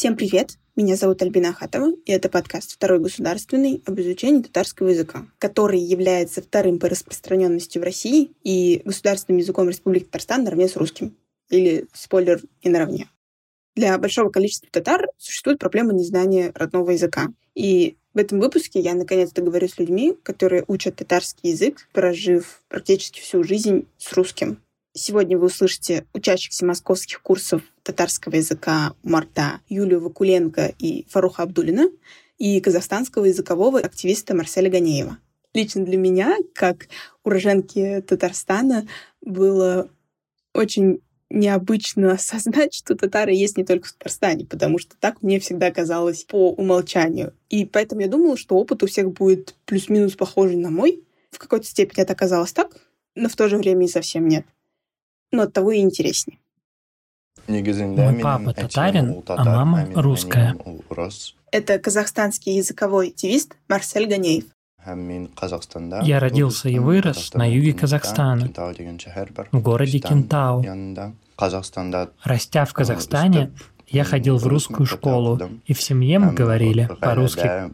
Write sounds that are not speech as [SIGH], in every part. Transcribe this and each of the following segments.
Всем привет! Меня зовут Альбина Ахатова, и это подкаст «Второй государственный» об изучении татарского языка, который является вторым по распространенности в России и государственным языком Республики Татарстан наравне с русским. Или, спойлер, и наравне. Для большого количества татар существует проблема незнания родного языка. И в этом выпуске я наконец-то говорю с людьми, которые учат татарский язык, прожив практически всю жизнь с русским. Сегодня вы услышите учащихся московских курсов татарского языка Марта Юлию Вакуленко и Фаруха Абдулина и казахстанского языкового активиста Марселя Ганеева. Лично для меня, как уроженки Татарстана, было очень необычно [LAUGHS] осознать, что татары есть не только в Татарстане, потому что так мне всегда казалось по умолчанию. И поэтому я думала, что опыт у всех будет плюс-минус похожий на мой. В какой-то степени это оказалось так, но в то же время и совсем нет но оттого и интереснее. Мой папа татарин, а мама русская. Это казахстанский языковой активист Марсель Ганеев. Я родился и вырос на юге Казахстана, в городе Кентау. Растя в Казахстане, я ходил в русскую школу, и в семье мы говорили по-русски.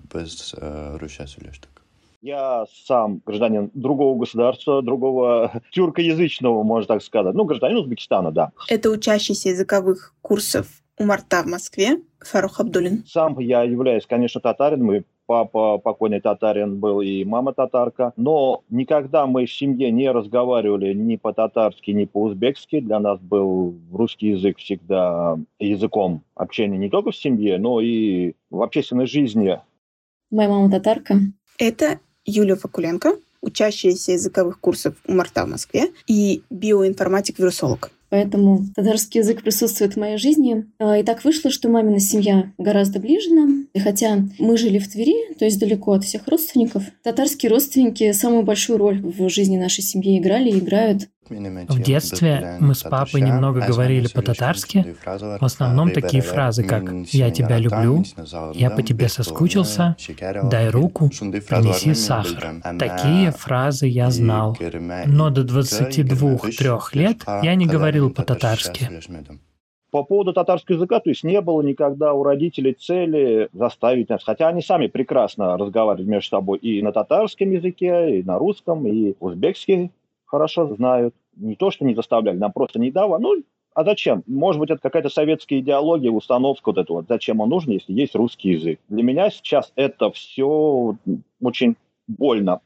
Я сам гражданин другого государства, другого [LAUGHS] тюркоязычного, можно так сказать. Ну, гражданин Узбекистана, да. Это учащийся языковых курсов у Марта в Москве Фарух Абдулин. Сам я являюсь, конечно, татарином, и папа покойный татарин был, и мама татарка. Но никогда мы в семье не разговаривали ни по-татарски, ни по-узбекски. Для нас был русский язык всегда языком общения не только в семье, но и в общественной жизни. Моя мама татарка. Это Юлия Факуленко, учащаяся языковых курсов у Марта в Москве, и биоинформатик-вирусолог. Поэтому татарский язык присутствует в моей жизни. А, и так вышло, что мамина семья гораздо ближе нам. И хотя мы жили в Твери, то есть далеко от всех родственников, татарские родственники самую большую роль в жизни нашей семьи играли и играют. В детстве мы с папой немного говорили по-татарски. В основном такие фразы, как «я тебя люблю», «я по тебе соскучился», «дай руку», «принеси сахар». Такие фразы я знал. Но до 22-3 лет я не говорил по-татарски. По поводу татарского языка, то есть не было никогда у родителей цели заставить нас, хотя они сами прекрасно разговаривают между собой и на татарском языке, и на русском, и узбекский хорошо знают. Не то, что не заставляли, нам просто не давали. Ну, а зачем? Может быть, это какая-то советская идеология, установка вот эта вот. Зачем он нужен, если есть русский язык? Для меня сейчас это все очень больно,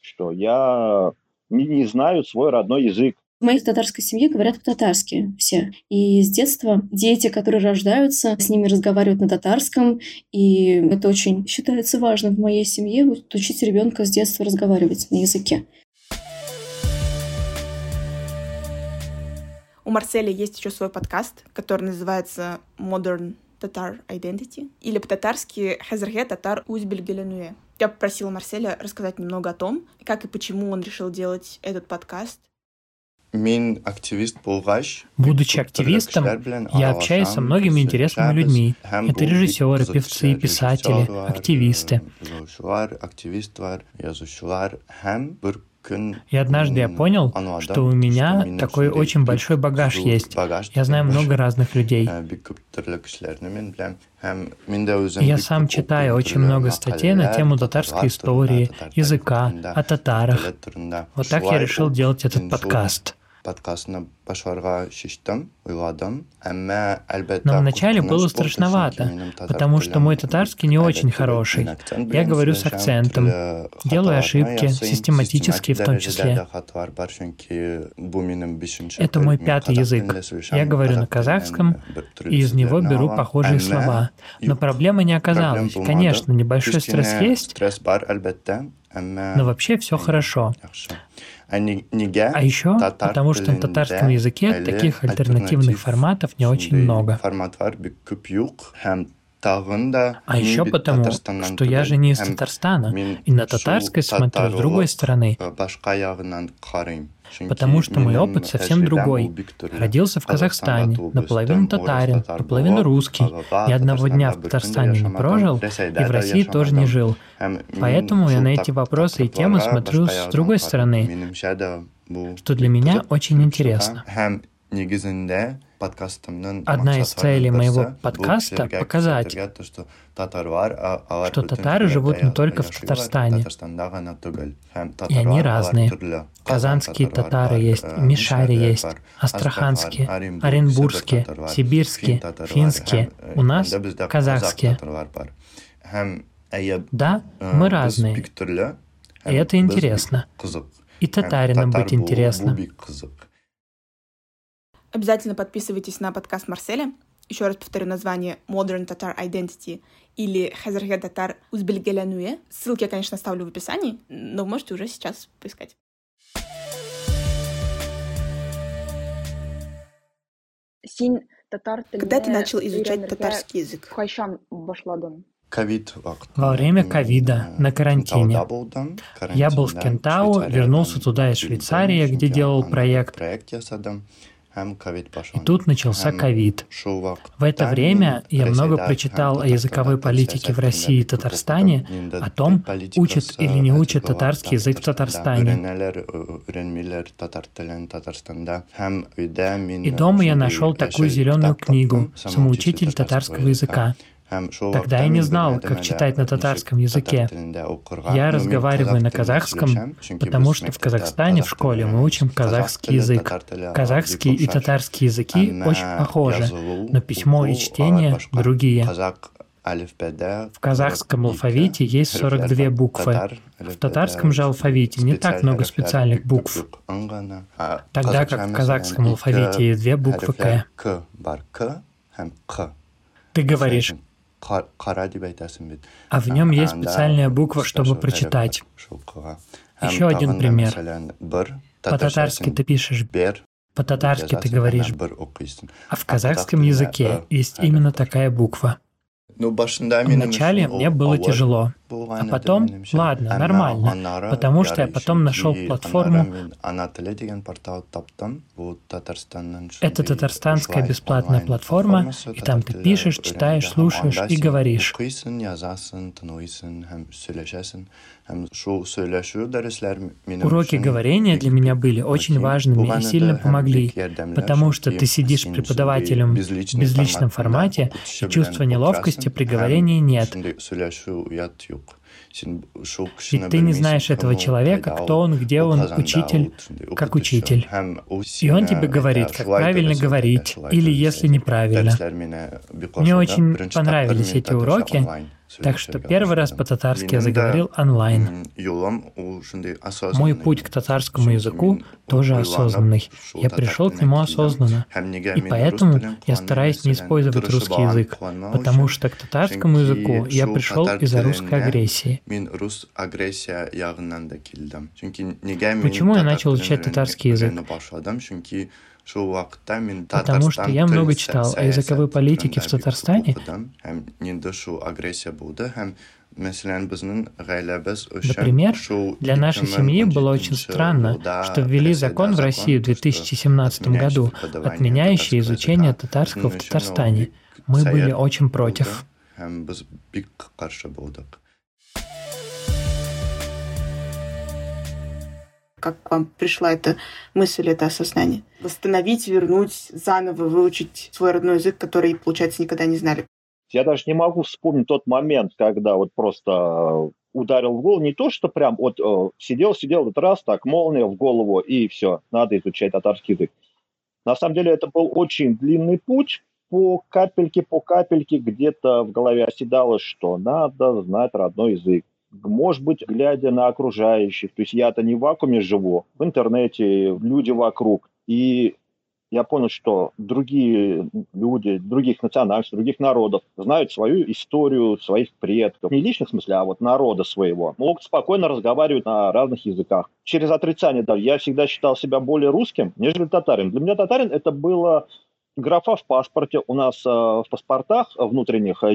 что я не, не знаю свой родной язык. В моей татарской семье говорят по-татарски все. И с детства дети, которые рождаются, с ними разговаривают на татарском. И это очень считается важным в моей семье, учить ребенка с детства разговаривать на языке. У Марселя есть еще свой подкаст, который называется Modern Tatar Identity, или по-татарски Хазарге Татар Узбельгеленуе. Я попросила Марселя рассказать немного о том, как и почему он решил делать этот подкаст. Будучи активистом, я общаюсь со многими интересными людьми. Это режиссеры, певцы, писатели, активисты. И однажды я понял, что у меня такой очень большой багаж есть. Я знаю много разных людей. Я сам читаю очень много статей на тему татарской истории, языка, о татарах. Вот так я решил делать этот подкаст подкастны башларга шештем, уйладым. Но вначале было страшновато, потому что мой татарский не очень хороший. Я говорю с акцентом, делаю ошибки, систематические в том числе. Это мой пятый язык. Я говорю на казахском, и из него беру похожие слова. Но проблемы не оказалось. Конечно, небольшой стресс есть, но вообще все хорошо. А еще потому, что на татарском языке таких альтернативных форматов не очень много. А еще потому, что я же не из Татарстана, и на татарской смотрю с другой стороны. Потому что мой опыт совсем другой. Родился в Казахстане, наполовину татарин, наполовину русский. Ни одного дня в Татарстане не прожил, и в России тоже не жил. Поэтому я на эти вопросы и темы смотрю с другой стороны, что для меня очень интересно. Одна из целей моего подкаста — показать, что татары живут не только в Татарстане, и они разные. Казанские татары есть, Мишари есть, астраханские, оренбургские, сибирские, финские, у нас казахские. Да, мы разные, и это интересно. И татаринам быть интересно. Обязательно подписывайтесь на подкаст Марселя. Еще раз повторю название Modern Tatar Identity или Хазарге Татар Узбельгелянуе. Ссылки я, конечно, оставлю в описании, но вы можете уже сейчас поискать. Когда ты начал изучать татарский язык? Во время ковида, на карантине. Я был в Кентау, вернулся туда из Швейцарии, где делал проект. И тут начался ковид. В это время я много прочитал о языковой политике в России и Татарстане, о том, учат или не учат татарский язык в Татарстане. И дома я нашел такую зеленую книгу «Самоучитель татарского языка». Тогда я не знал, как читать на татарском языке. Я разговариваю на казахском, потому что в Казахстане в школе мы учим казахский язык. Казахский и татарский языки очень похожи, но письмо и чтение другие. В казахском алфавите есть 42 буквы. В татарском же алфавите не так много специальных букв. Тогда как в казахском алфавите есть две буквы «к». Ты говоришь а в нем есть специальная буква, чтобы прочитать. Еще один пример. По-татарски ты пишешь по-татарски ты говоришь, а в казахском языке есть именно такая буква. Вначале мне было тяжело, а потом, ладно, нормально, потому что я потом нашел платформу. Это татарстанская бесплатная платформа, и там ты пишешь, читаешь, слушаешь и говоришь. Уроки говорения для меня были очень важными и сильно помогли, потому что ты сидишь преподавателем в безличном формате, и чувства неловкости при говорении нет. Ведь ты не знаешь этого человека, кто он, где он, учитель, как учитель. И он тебе говорит, как правильно говорить, или если неправильно. Мне очень понравились эти уроки, так что первый раз по-татарски я заговорил онлайн. Мой путь к татарскому языку тоже осознанный. Я пришел к нему осознанно. И поэтому я стараюсь не использовать русский язык, потому что к татарскому языку я пришел из-за русской агрессии. Почему я начал изучать татарский язык? Потому что я много читал о языковой политике в Татарстане. Например, для нашей семьи было очень странно, что ввели закон в России в 2017 году, отменяющий изучение татарского в Татарстане. Мы были очень против. Как к вам пришла эта мысль, это осознание? Восстановить, вернуть, заново выучить свой родной язык, который, получается, никогда не знали. Я даже не могу вспомнить тот момент, когда вот просто ударил в голову. Не то, что прям вот э, сидел, сидел, этот раз так, молния в голову, и все, надо изучать татарский язык. На самом деле это был очень длинный путь, по капельке, по капельке где-то в голове оседало, что надо знать родной язык может быть, глядя на окружающих. То есть я-то не в вакууме живу, в интернете люди вокруг. И я понял, что другие люди, других национальностей, других народов знают свою историю, своих предков. Не личных в смысле, а вот народа своего. Могут спокойно разговаривать на разных языках. Через отрицание, да, я всегда считал себя более русским, нежели татарин. Для меня татарин это было графа в паспорте. У нас э, в паспортах внутренних э,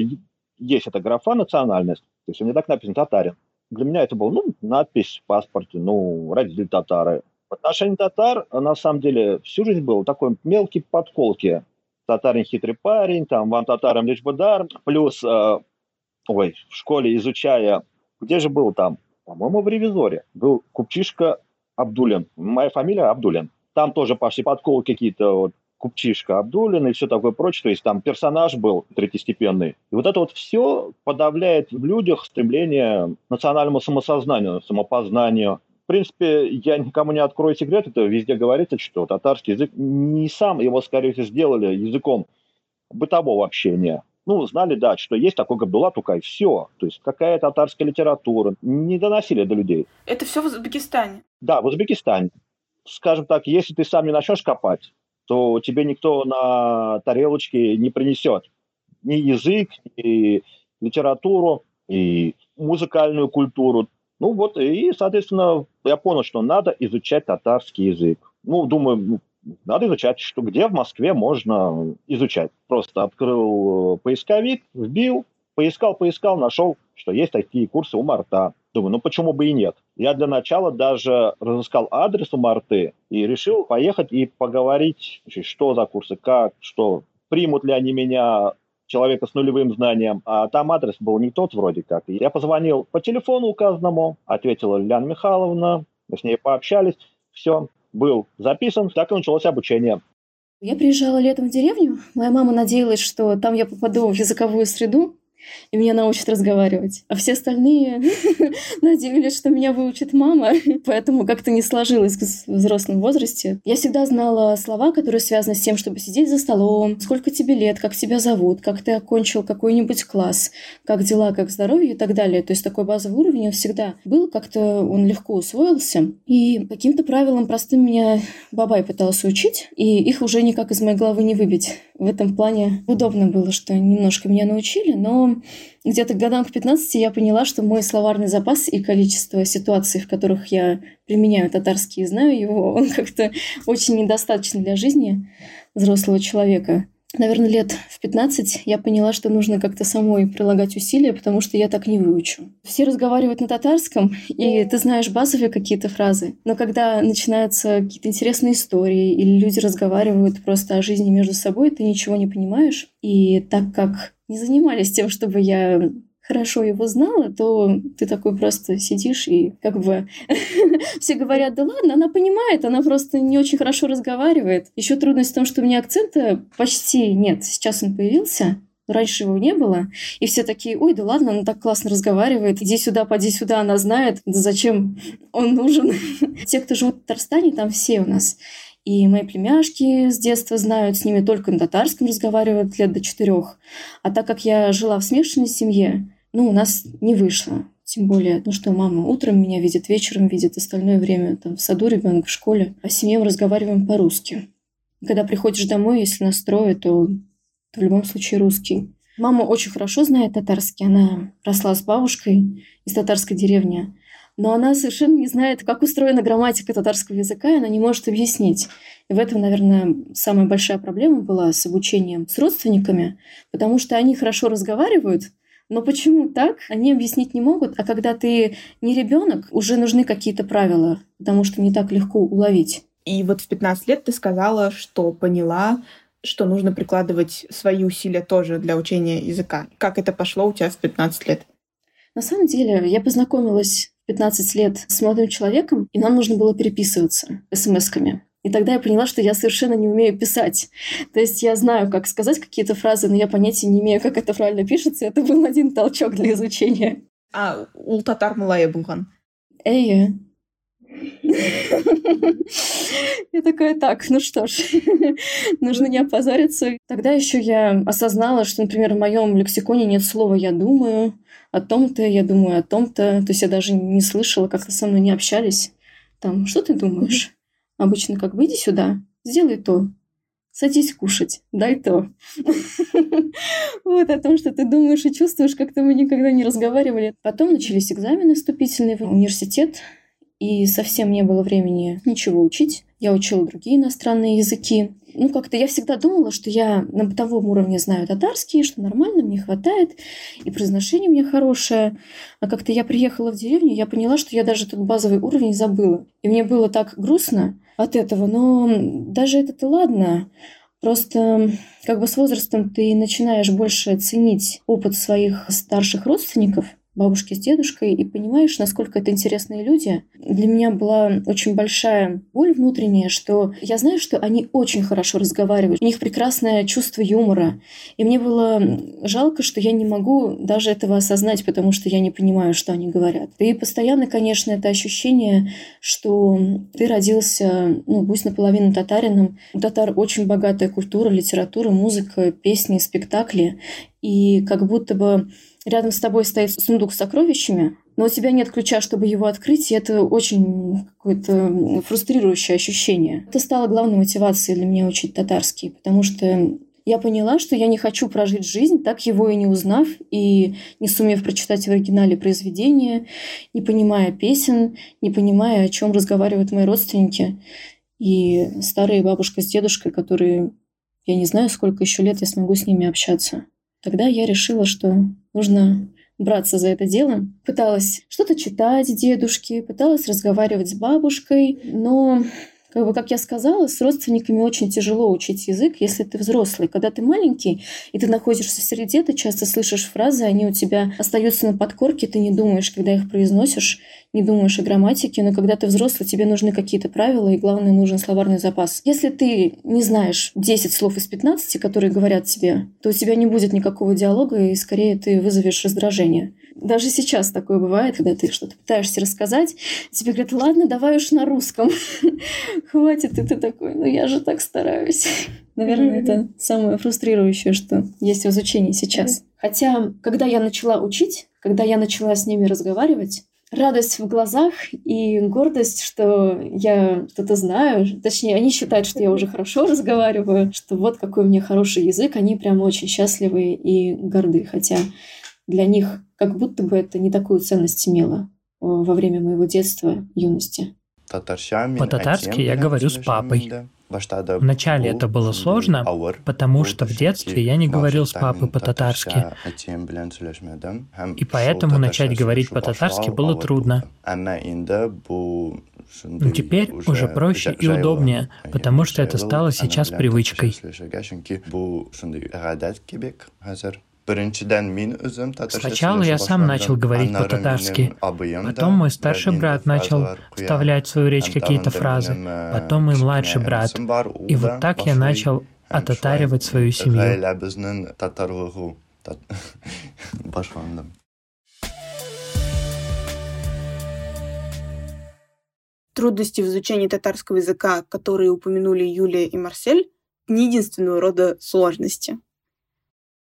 есть эта графа национальность. То есть у меня так написано татарин. Для меня это была, ну, надпись в паспорте, ну, родители татары. В отношении татар, на самом деле, всю жизнь был такой мелкий подколки. Татарин хитрый парень, там, вам татарам лишь бы дар. Плюс, э, ой, в школе изучая, где же был там? По-моему, в ревизоре. Был купчишка Абдулин. Моя фамилия Абдулин. Там тоже пошли подколки какие-то, вот, Купчишка Абдулин и все такое прочее. То есть там персонаж был третьестепенный. И вот это вот все подавляет в людях стремление к национальному самосознанию, самопознанию. В принципе, я никому не открою секрет, это везде говорится, что татарский язык не сам его, скорее всего, сделали языком бытового общения. Ну, знали, да, что есть такой Габдулла Тукай, все. То есть какая татарская литература. Не доносили до людей. Это все в Узбекистане? Да, в Узбекистане. Скажем так, если ты сам не начнешь копать, то тебе никто на тарелочке не принесет ни язык, ни литературу, и музыкальную культуру. Ну вот, и, соответственно, я понял, что надо изучать татарский язык. Ну, думаю, ну, надо изучать, что где в Москве можно изучать. Просто открыл э, поисковик, вбил, поискал, поискал, нашел, что есть такие курсы у Марта. Думаю, ну почему бы и нет? Я для начала даже разыскал адрес у Марты и решил поехать и поговорить, что за курсы, как, что, примут ли они меня, человека с нулевым знанием, а там адрес был не тот вроде как. Я позвонил по телефону указанному, ответила Лилиана Михайловна, мы с ней пообщались, все, был записан, так и началось обучение. Я приезжала летом в деревню. Моя мама надеялась, что там я попаду в языковую среду, и меня научат разговаривать. А все остальные [LAUGHS] надеялись, что меня выучит мама, [LAUGHS] поэтому как-то не сложилось в взрослом возрасте. Я всегда знала слова, которые связаны с тем, чтобы сидеть за столом, сколько тебе лет, как тебя зовут, как ты окончил какой-нибудь класс, как дела, как здоровье и так далее. То есть такой базовый уровень он всегда был, как-то он легко усвоился. И каким-то правилам простым меня бабай пытался учить, и их уже никак из моей головы не выбить. В этом плане удобно было, что немножко меня научили, но где-то годам к 15 я поняла, что мой словарный запас и количество ситуаций, в которых я применяю татарский и знаю его, [LAUGHS] он как-то очень недостаточно для жизни взрослого человека. Наверное, лет в 15 я поняла, что нужно как-то самой прилагать усилия, потому что я так не выучу. Все разговаривают на татарском, и ты знаешь базовые какие-то фразы. Но когда начинаются какие-то интересные истории, или люди разговаривают просто о жизни между собой, ты ничего не понимаешь. И так как не занимались тем, чтобы я хорошо его знала, то ты такой просто сидишь и как бы [LAUGHS] все говорят, да ладно, она понимает, она просто не очень хорошо разговаривает. Еще трудность в том, что у меня акцента почти нет. Сейчас он появился, раньше его не было. И все такие, ой, да ладно, она так классно разговаривает, иди сюда, поди сюда, она знает, да зачем он нужен. [LAUGHS] Те, кто живут в Татарстане, там все у нас и мои племяшки с детства знают, с ними только на татарском разговаривают лет до четырех. А так как я жила в смешанной семье, ну, у нас не вышло. Тем более, ну что, мама утром меня видит, вечером видит, остальное время там в саду ребенок, в школе. А с мы разговариваем по-русски. Когда приходишь домой, если настрой, то, то в любом случае русский. Мама очень хорошо знает татарский. Она росла с бабушкой из татарской деревни но она совершенно не знает, как устроена грамматика татарского языка, и она не может объяснить. И в этом, наверное, самая большая проблема была с обучением с родственниками, потому что они хорошо разговаривают, но почему так, они объяснить не могут, а когда ты не ребенок, уже нужны какие-то правила, потому что не так легко уловить. И вот в 15 лет ты сказала, что поняла, что нужно прикладывать свои усилия тоже для учения языка. Как это пошло у тебя в 15 лет? На самом деле, я познакомилась 15 лет с молодым человеком, и нам нужно было переписываться смс-ками. И тогда я поняла, что я совершенно не умею писать. То есть я знаю, как сказать какие-то фразы, но я понятия не имею, как это правильно пишется. Это был один толчок для изучения. А ул татар малая булган? Эйе. [LAUGHS] Я такая, так, ну что ж, [LAUGHS] нужно не опозориться. Тогда еще я осознала, что, например, в моем лексиконе нет слова «я думаю», о том-то, я думаю о том-то. То есть я даже не слышала, как-то со мной не общались. Там, что ты думаешь? Обычно как выйди сюда, сделай то, садись кушать, дай то. [LAUGHS] Вот о том, что ты думаешь и чувствуешь, как-то мы никогда не разговаривали. Потом начались экзамены вступительные в университет, и совсем не было времени ничего учить. Я учила другие иностранные языки ну, как-то я всегда думала, что я на бытовом уровне знаю татарский, что нормально, мне хватает, и произношение у меня хорошее. А как-то я приехала в деревню, я поняла, что я даже этот базовый уровень забыла. И мне было так грустно от этого, но даже это-то ладно. Просто как бы с возрастом ты начинаешь больше ценить опыт своих старших родственников, бабушки с дедушкой, и понимаешь, насколько это интересные люди. Для меня была очень большая боль внутренняя, что я знаю, что они очень хорошо разговаривают, у них прекрасное чувство юмора, и мне было жалко, что я не могу даже этого осознать, потому что я не понимаю, что они говорят. И постоянно, конечно, это ощущение, что ты родился, ну, пусть наполовину татарином. У татар очень богатая культура, литература, музыка, песни, спектакли, и как будто бы рядом с тобой стоит сундук с сокровищами, но у тебя нет ключа, чтобы его открыть, и это очень какое-то фрустрирующее ощущение. Это стало главной мотивацией для меня учить татарский, потому что я поняла, что я не хочу прожить жизнь, так его и не узнав, и не сумев прочитать в оригинале произведение, не понимая песен, не понимая, о чем разговаривают мои родственники. И старые бабушка с дедушкой, которые, я не знаю, сколько еще лет я смогу с ними общаться. Тогда я решила, что нужно браться за это дело. Пыталась что-то читать дедушке, пыталась разговаривать с бабушкой, но как бы, как я сказала, с родственниками очень тяжело учить язык, если ты взрослый. Когда ты маленький, и ты находишься в среде, ты часто слышишь фразы, они у тебя остаются на подкорке, ты не думаешь, когда их произносишь, не думаешь о грамматике, но когда ты взрослый, тебе нужны какие-то правила, и главное, нужен словарный запас. Если ты не знаешь 10 слов из 15, которые говорят тебе, то у тебя не будет никакого диалога, и скорее ты вызовешь раздражение. Даже сейчас такое бывает, когда ты что-то пытаешься рассказать, тебе говорят, ладно, давай уж на русском. [LAUGHS] Хватит, и ты такой, ну я же так стараюсь. [LAUGHS] Наверное, это самое фрустрирующее, что есть в изучении сейчас. Хотя, когда я начала учить, когда я начала с ними разговаривать, радость в глазах и гордость, что я что-то знаю. Точнее, они считают, что я уже хорошо разговариваю, что вот какой у меня хороший язык. Они прям очень счастливы и горды. Хотя для них как будто бы это не такую ценность имело э, во время моего детства, юности. По-татарски я говорю с папой. Вначале это было сложно, потому что в детстве я не говорил с папой по-татарски. И поэтому начать говорить по-татарски было трудно. Но теперь уже проще и удобнее, потому что это стало сейчас привычкой. Сначала я сам начал говорить по-татарски, потом мой старший брат начал вставлять в свою речь какие-то фразы, потом мой младший брат. И вот так я начал отатаривать свою семью. [LAUGHS] Трудности в изучении татарского языка, которые упомянули Юлия и Марсель, не единственного рода сложности.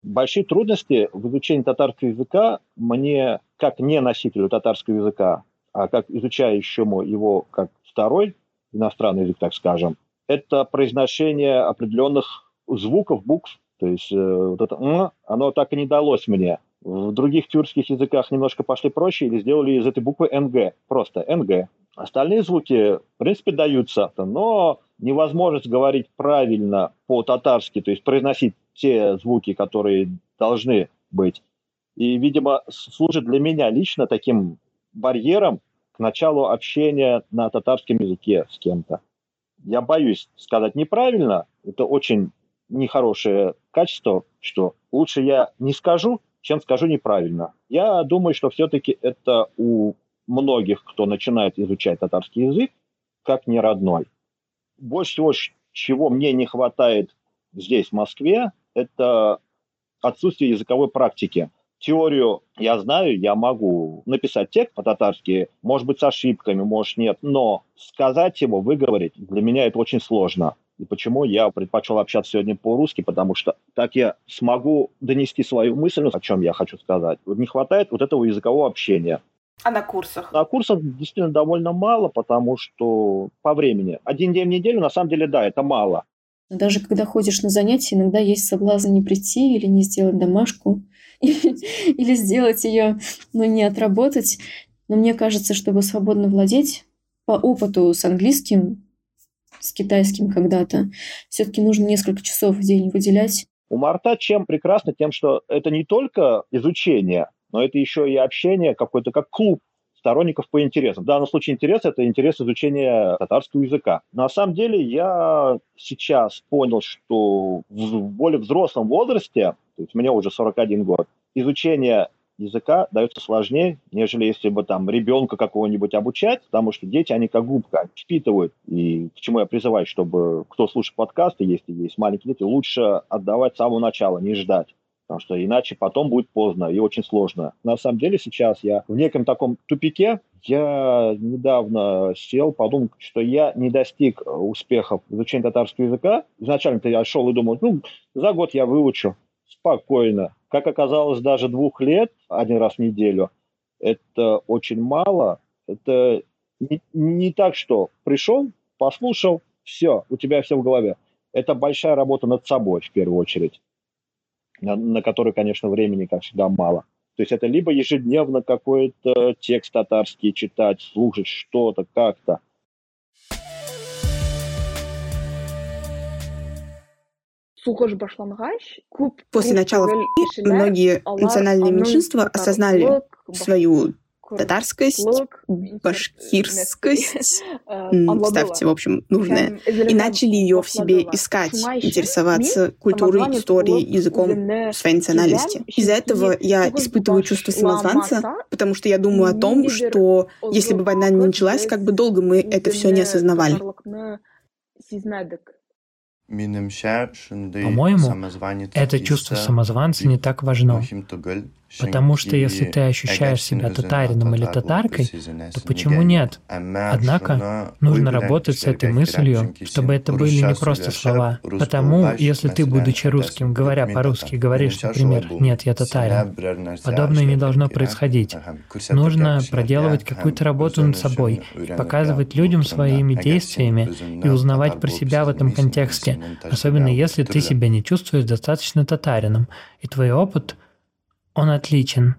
Большие трудности в изучении татарского языка мне, как не носителю татарского языка, а как изучающему его как второй иностранный язык, так скажем, это произношение определенных звуков, букв. То есть э, вот это «м», оно так и не далось мне. В других тюркских языках немножко пошли проще или сделали из этой буквы «нг», просто «нг». Остальные звуки, в принципе, даются, но невозможность говорить правильно по-татарски, то есть произносить те звуки, которые должны быть. И, видимо, служит для меня лично таким барьером к началу общения на татарском языке с кем-то. Я боюсь сказать неправильно, это очень нехорошее качество, что лучше я не скажу, чем скажу неправильно. Я думаю, что все-таки это у многих, кто начинает изучать татарский язык, как не родной. Больше всего, чего мне не хватает здесь, в Москве, это отсутствие языковой практики. Теорию я знаю, я могу написать текст по-татарски, может быть, с ошибками, может, нет, но сказать его, выговорить, для меня это очень сложно. И почему я предпочел общаться сегодня по-русски, потому что так я смогу донести свою мысль, о чем я хочу сказать. Не хватает вот этого языкового общения. А на курсах? На курсах действительно довольно мало, потому что по времени. Один день в неделю, на самом деле, да, это мало. Даже когда ходишь на занятия, иногда есть соблазн не прийти или не сделать домашку, [LAUGHS] или сделать ее, но не отработать. Но мне кажется, чтобы свободно владеть, по опыту с английским, с китайским когда-то, все-таки нужно несколько часов в день выделять. У Марта чем прекрасно? Тем, что это не только изучение, но это еще и общение какой-то как клуб сторонников по интересам. В данном случае интерес – это интерес изучения татарского языка. На самом деле я сейчас понял, что в более взрослом возрасте, то есть мне уже 41 год, изучение языка дается сложнее, нежели если бы там ребенка какого-нибудь обучать, потому что дети, они как губка, впитывают. И к чему я призываю, чтобы кто слушает подкасты, если есть маленькие дети, лучше отдавать с самого начала, не ждать. Потому что иначе потом будет поздно и очень сложно. На самом деле сейчас я в неком таком тупике. Я недавно сел, подумал, что я не достиг успехов в изучении татарского языка. Изначально-то я шел и думал, ну, за год я выучу спокойно. Как оказалось, даже двух лет, один раз в неделю, это очень мало. Это не, не так, что пришел, послушал, все, у тебя все в голове. Это большая работа над собой, в первую очередь, на, на которую, конечно, времени, как всегда, мало. То есть это либо ежедневно какой-то текст татарский читать, слушать что-то, как-то – После начала многие национальные меньшинства осознали свою татарскость, башкирскость, [LAUGHS] ставьте, в общем, нужное, и начали ее в себе искать, интересоваться культурой, историей, языком своей национальности. Из-за этого я испытываю чувство самозванца, потому что я думаю о том, что если бы война не началась, как бы долго мы это все не осознавали. По-моему, это чувство самозванца не так важно, потому что если ты ощущаешь себя татарином или татаркой, то почему нет? Однако нужно работать с этой мыслью, чтобы это были не просто слова. Потому, если ты, будучи русским, говоря по-русски, говоришь, например, «нет, я татарин», подобное не должно происходить. Нужно проделывать какую-то работу над собой, показывать людям своими действиями и узнавать про себя в этом контексте, особенно если ты себя не чувствуешь достаточно татарином, и твой опыт, он отличен.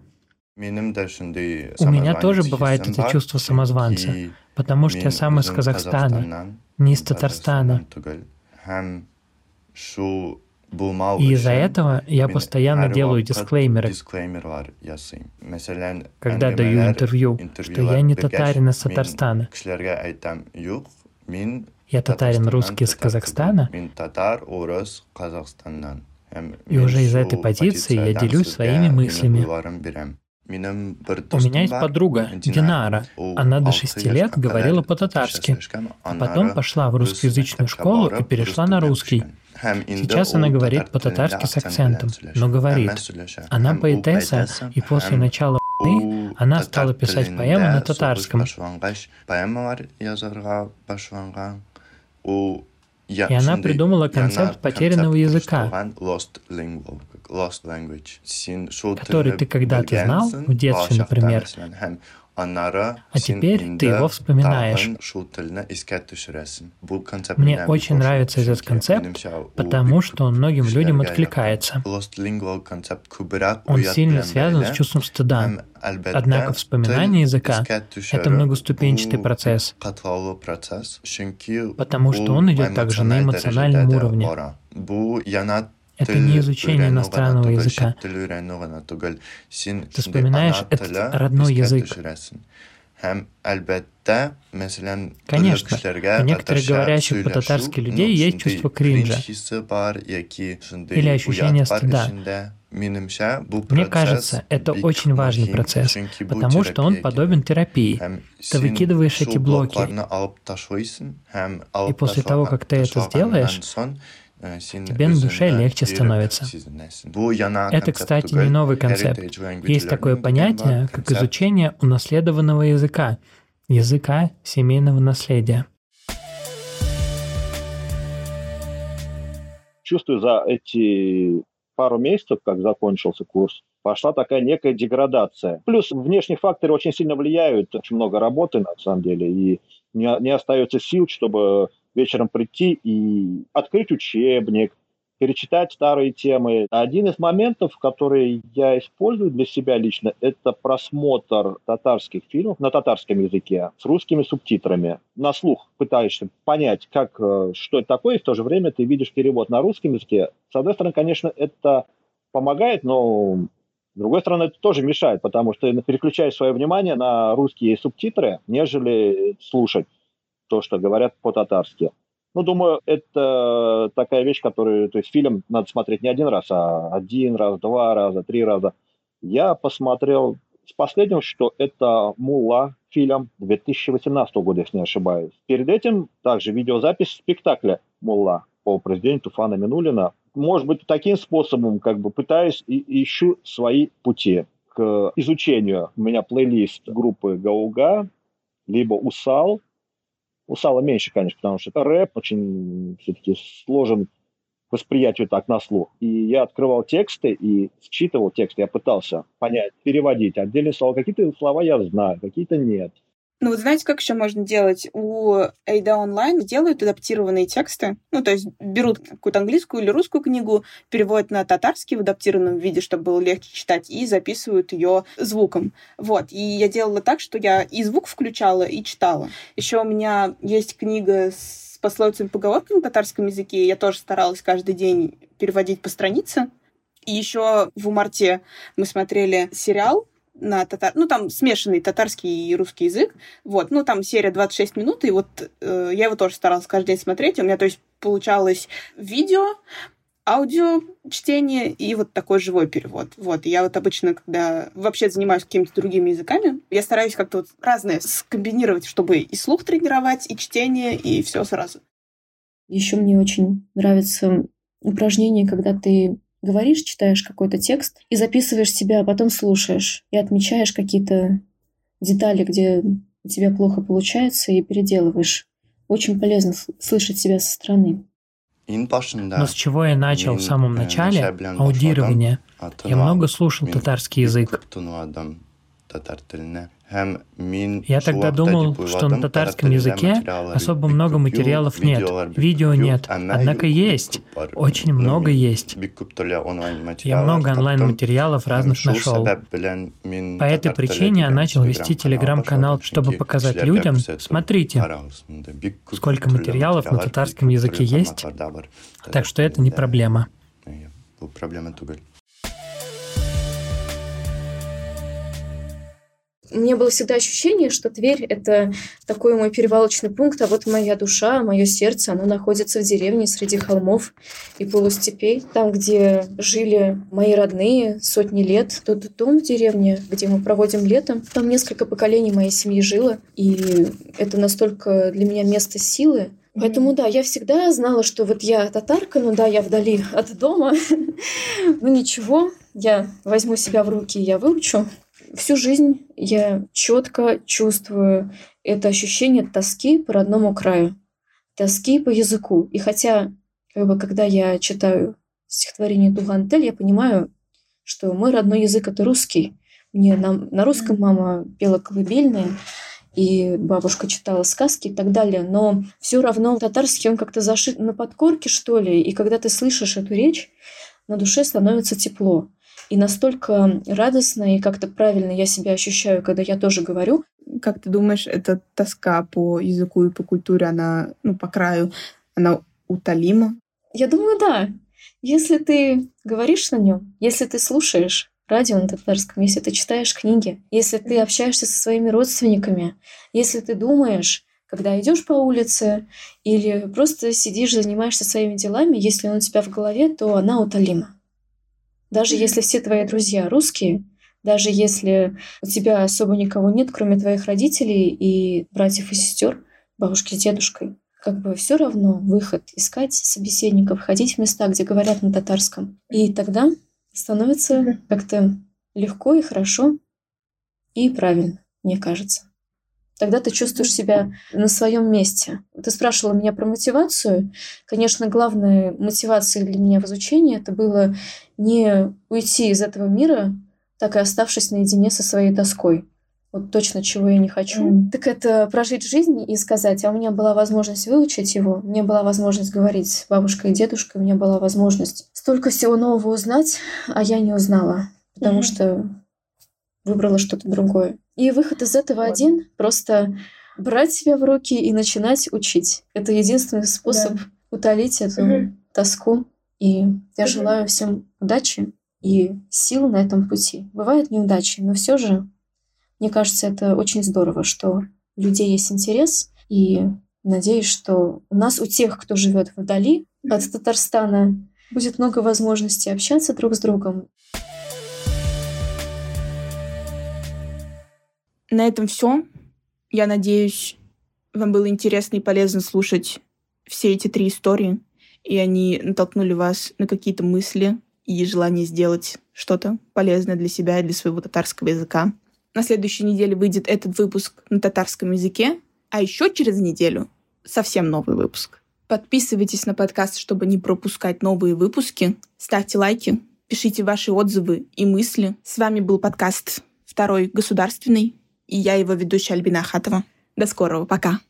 У меня тоже бывает это чувство самозванца, потому что я сам из Казахстана, не из Татарстана. И из-за этого я постоянно делаю дисклеймеры, когда даю интервью, что я не татарин из Татарстана. Я татарин русский из Казахстана, и уже из этой позиции я делюсь своими мыслями. У меня есть подруга, Динара. Она до шести лет говорила по-татарски, а потом пошла в русскоязычную школу и перешла на русский. Сейчас она говорит по-татарски с акцентом, но говорит. Она поэтесса, и после начала войны она стала писать поэмы на татарском. И она придумала концепт потерянного языка, который ты когда-то знал, в детстве, например, а теперь ты его вспоминаешь. Мне очень нравится этот концепт, потому что он многим людям откликается. Он сильно связан с чувством стыда. Однако вспоминание языка — это многоступенчатый процесс, потому что он идет также на эмоциональном уровне. Это не изучение иностранного языка. Ты вспоминаешь этот родной язык. Конечно, у некоторых говорящих по-татарски людей есть чувство кринжа или ощущение стыда. Мне кажется, это очень важный процесс, потому что он подобен терапии. Ты выкидываешь эти блоки, и после того, как ты это сделаешь, тебе на душе легче становится. Это, кстати, не новый концепт. Есть такое понятие, как изучение унаследованного языка, языка семейного наследия. Чувствую за эти пару месяцев, как закончился курс, пошла такая некая деградация. Плюс внешние факторы очень сильно влияют, очень много работы на самом деле, и не, не остается сил, чтобы вечером прийти и открыть учебник, перечитать старые темы. Один из моментов, которые я использую для себя лично, это просмотр татарских фильмов на татарском языке с русскими субтитрами. На слух пытаешься понять, как, э, что это такое, и в то же время ты видишь перевод на русском языке. С одной стороны, конечно, это помогает, но с другой стороны, это тоже мешает, потому что переключаешь свое внимание на русские субтитры, нежели слушать то, что говорят по-татарски. Ну, думаю, это такая вещь, которую, то есть фильм надо смотреть не один раз, а один раз, два раза, три раза. Я посмотрел с последнего, что это «Мула», фильм 2018 года, если не ошибаюсь. Перед этим также видеозапись спектакля «Мулла» по произведению Туфана Минулина. Может быть, таким способом как бы пытаюсь и ищу свои пути к изучению. У меня плейлист группы Гауга, либо Усал. Усала меньше, конечно, потому что это рэп, очень все-таки сложен восприятию так на слух. И я открывал тексты и считывал тексты, я пытался понять, переводить. Отдельные слова, какие-то слова я знаю, какие-то нет. Ну, вот знаете, как еще можно делать? У Эйда онлайн делают адаптированные тексты. Ну, то есть берут какую-то английскую или русскую книгу, переводят на татарский в адаптированном виде, чтобы было легче читать, и записывают ее звуком. Вот. И я делала так, что я и звук включала, и читала. Еще у меня есть книга с пословицами поговорками на татарском языке. Я тоже старалась каждый день переводить по странице. И еще в марте мы смотрели сериал на татар... Ну, там смешанный татарский и русский язык. Вот. Ну, там серия 26 минут, и вот э, я его тоже старалась каждый день смотреть. У меня, то есть, получалось видео, аудио чтение и вот такой живой перевод. Вот. Я вот обычно, когда вообще занимаюсь какими-то другими языками, я стараюсь как-то вот разное скомбинировать, чтобы и слух тренировать, и чтение, и все сразу. Еще мне очень нравится упражнение, когда ты говоришь, читаешь какой-то текст и записываешь себя, а потом слушаешь и отмечаешь какие-то детали, где у тебя плохо получается, и переделываешь. Очень полезно слышать себя со стороны. Но с чего я начал в самом начале, аудирование, я много слушал татарский язык. Я тогда думал, что на татарском языке особо много материалов нет, видео нет, однако есть, очень много есть. Я много онлайн-материалов разных нашел. По этой причине я начал вести телеграм-канал, чтобы показать людям, смотрите, сколько материалов на татарском языке есть, так что это не проблема. У меня было всегда ощущение, что Тверь — это такой мой перевалочный пункт, а вот моя душа, мое сердце, оно находится в деревне среди холмов и полустепей, там, где жили мои родные сотни лет. Тот дом в деревне, где мы проводим летом, там несколько поколений моей семьи жило, и это настолько для меня место силы, Поэтому да, я всегда знала, что вот я татарка, ну да, я вдали от дома. [LAUGHS] ну ничего, я возьму себя в руки, я выучу. Всю жизнь я четко чувствую это ощущение тоски по родному краю, тоски по языку. И хотя, как бы, когда я читаю стихотворение Тугантель, я понимаю, что мой родной язык это русский. Мне на, на русском мама пела колыбельные, и бабушка читала сказки и так далее, но все равно татарский он как-то зашит на подкорке, что ли, и когда ты слышишь эту речь, на душе становится тепло. И настолько радостно и как-то правильно я себя ощущаю, когда я тоже говорю. Как ты думаешь, эта тоска по языку и по культуре, она, ну, по краю, она утолима? Я думаю, да. Если ты говоришь на нем, если ты слушаешь радио на татарском, если ты читаешь книги, если ты общаешься со своими родственниками, если ты думаешь, когда идешь по улице или просто сидишь, занимаешься своими делами, если он у тебя в голове, то она утолима. Даже если все твои друзья русские, даже если у тебя особо никого нет, кроме твоих родителей и братьев и сестер, бабушки с дедушкой, как бы все равно выход искать собеседников, ходить в места, где говорят на татарском. И тогда становится как-то легко и хорошо и правильно, мне кажется. Тогда ты чувствуешь себя на своем месте. Ты спрашивала меня про мотивацию. Конечно, главной мотивацией для меня в изучении это было не уйти из этого мира, так и оставшись наедине со своей тоской. Вот точно чего я не хочу. Mm. Так это прожить жизнь и сказать, а у меня была возможность выучить его, у меня была возможность говорить с бабушкой и дедушкой, у меня была возможность столько всего нового узнать, а я не узнала, потому mm. что выбрала что-то другое. И выход из этого вот. один — просто брать себя в руки и начинать учить. Это единственный способ да. утолить эту угу. тоску. И я желаю всем удачи и сил на этом пути. Бывают неудачи, но все же, мне кажется, это очень здорово, что у людей есть интерес, и надеюсь, что у нас, у тех, кто живет вдали от Татарстана, будет много возможностей общаться друг с другом. На этом все. Я надеюсь, вам было интересно и полезно слушать все эти три истории, и они натолкнули вас на какие-то мысли и желание сделать что-то полезное для себя и для своего татарского языка. На следующей неделе выйдет этот выпуск на татарском языке, а еще через неделю совсем новый выпуск. Подписывайтесь на подкаст, чтобы не пропускать новые выпуски. Ставьте лайки, пишите ваши отзывы и мысли. С вами был подкаст «Второй государственный» и я его ведущая Альбина Ахатова. До скорого, пока.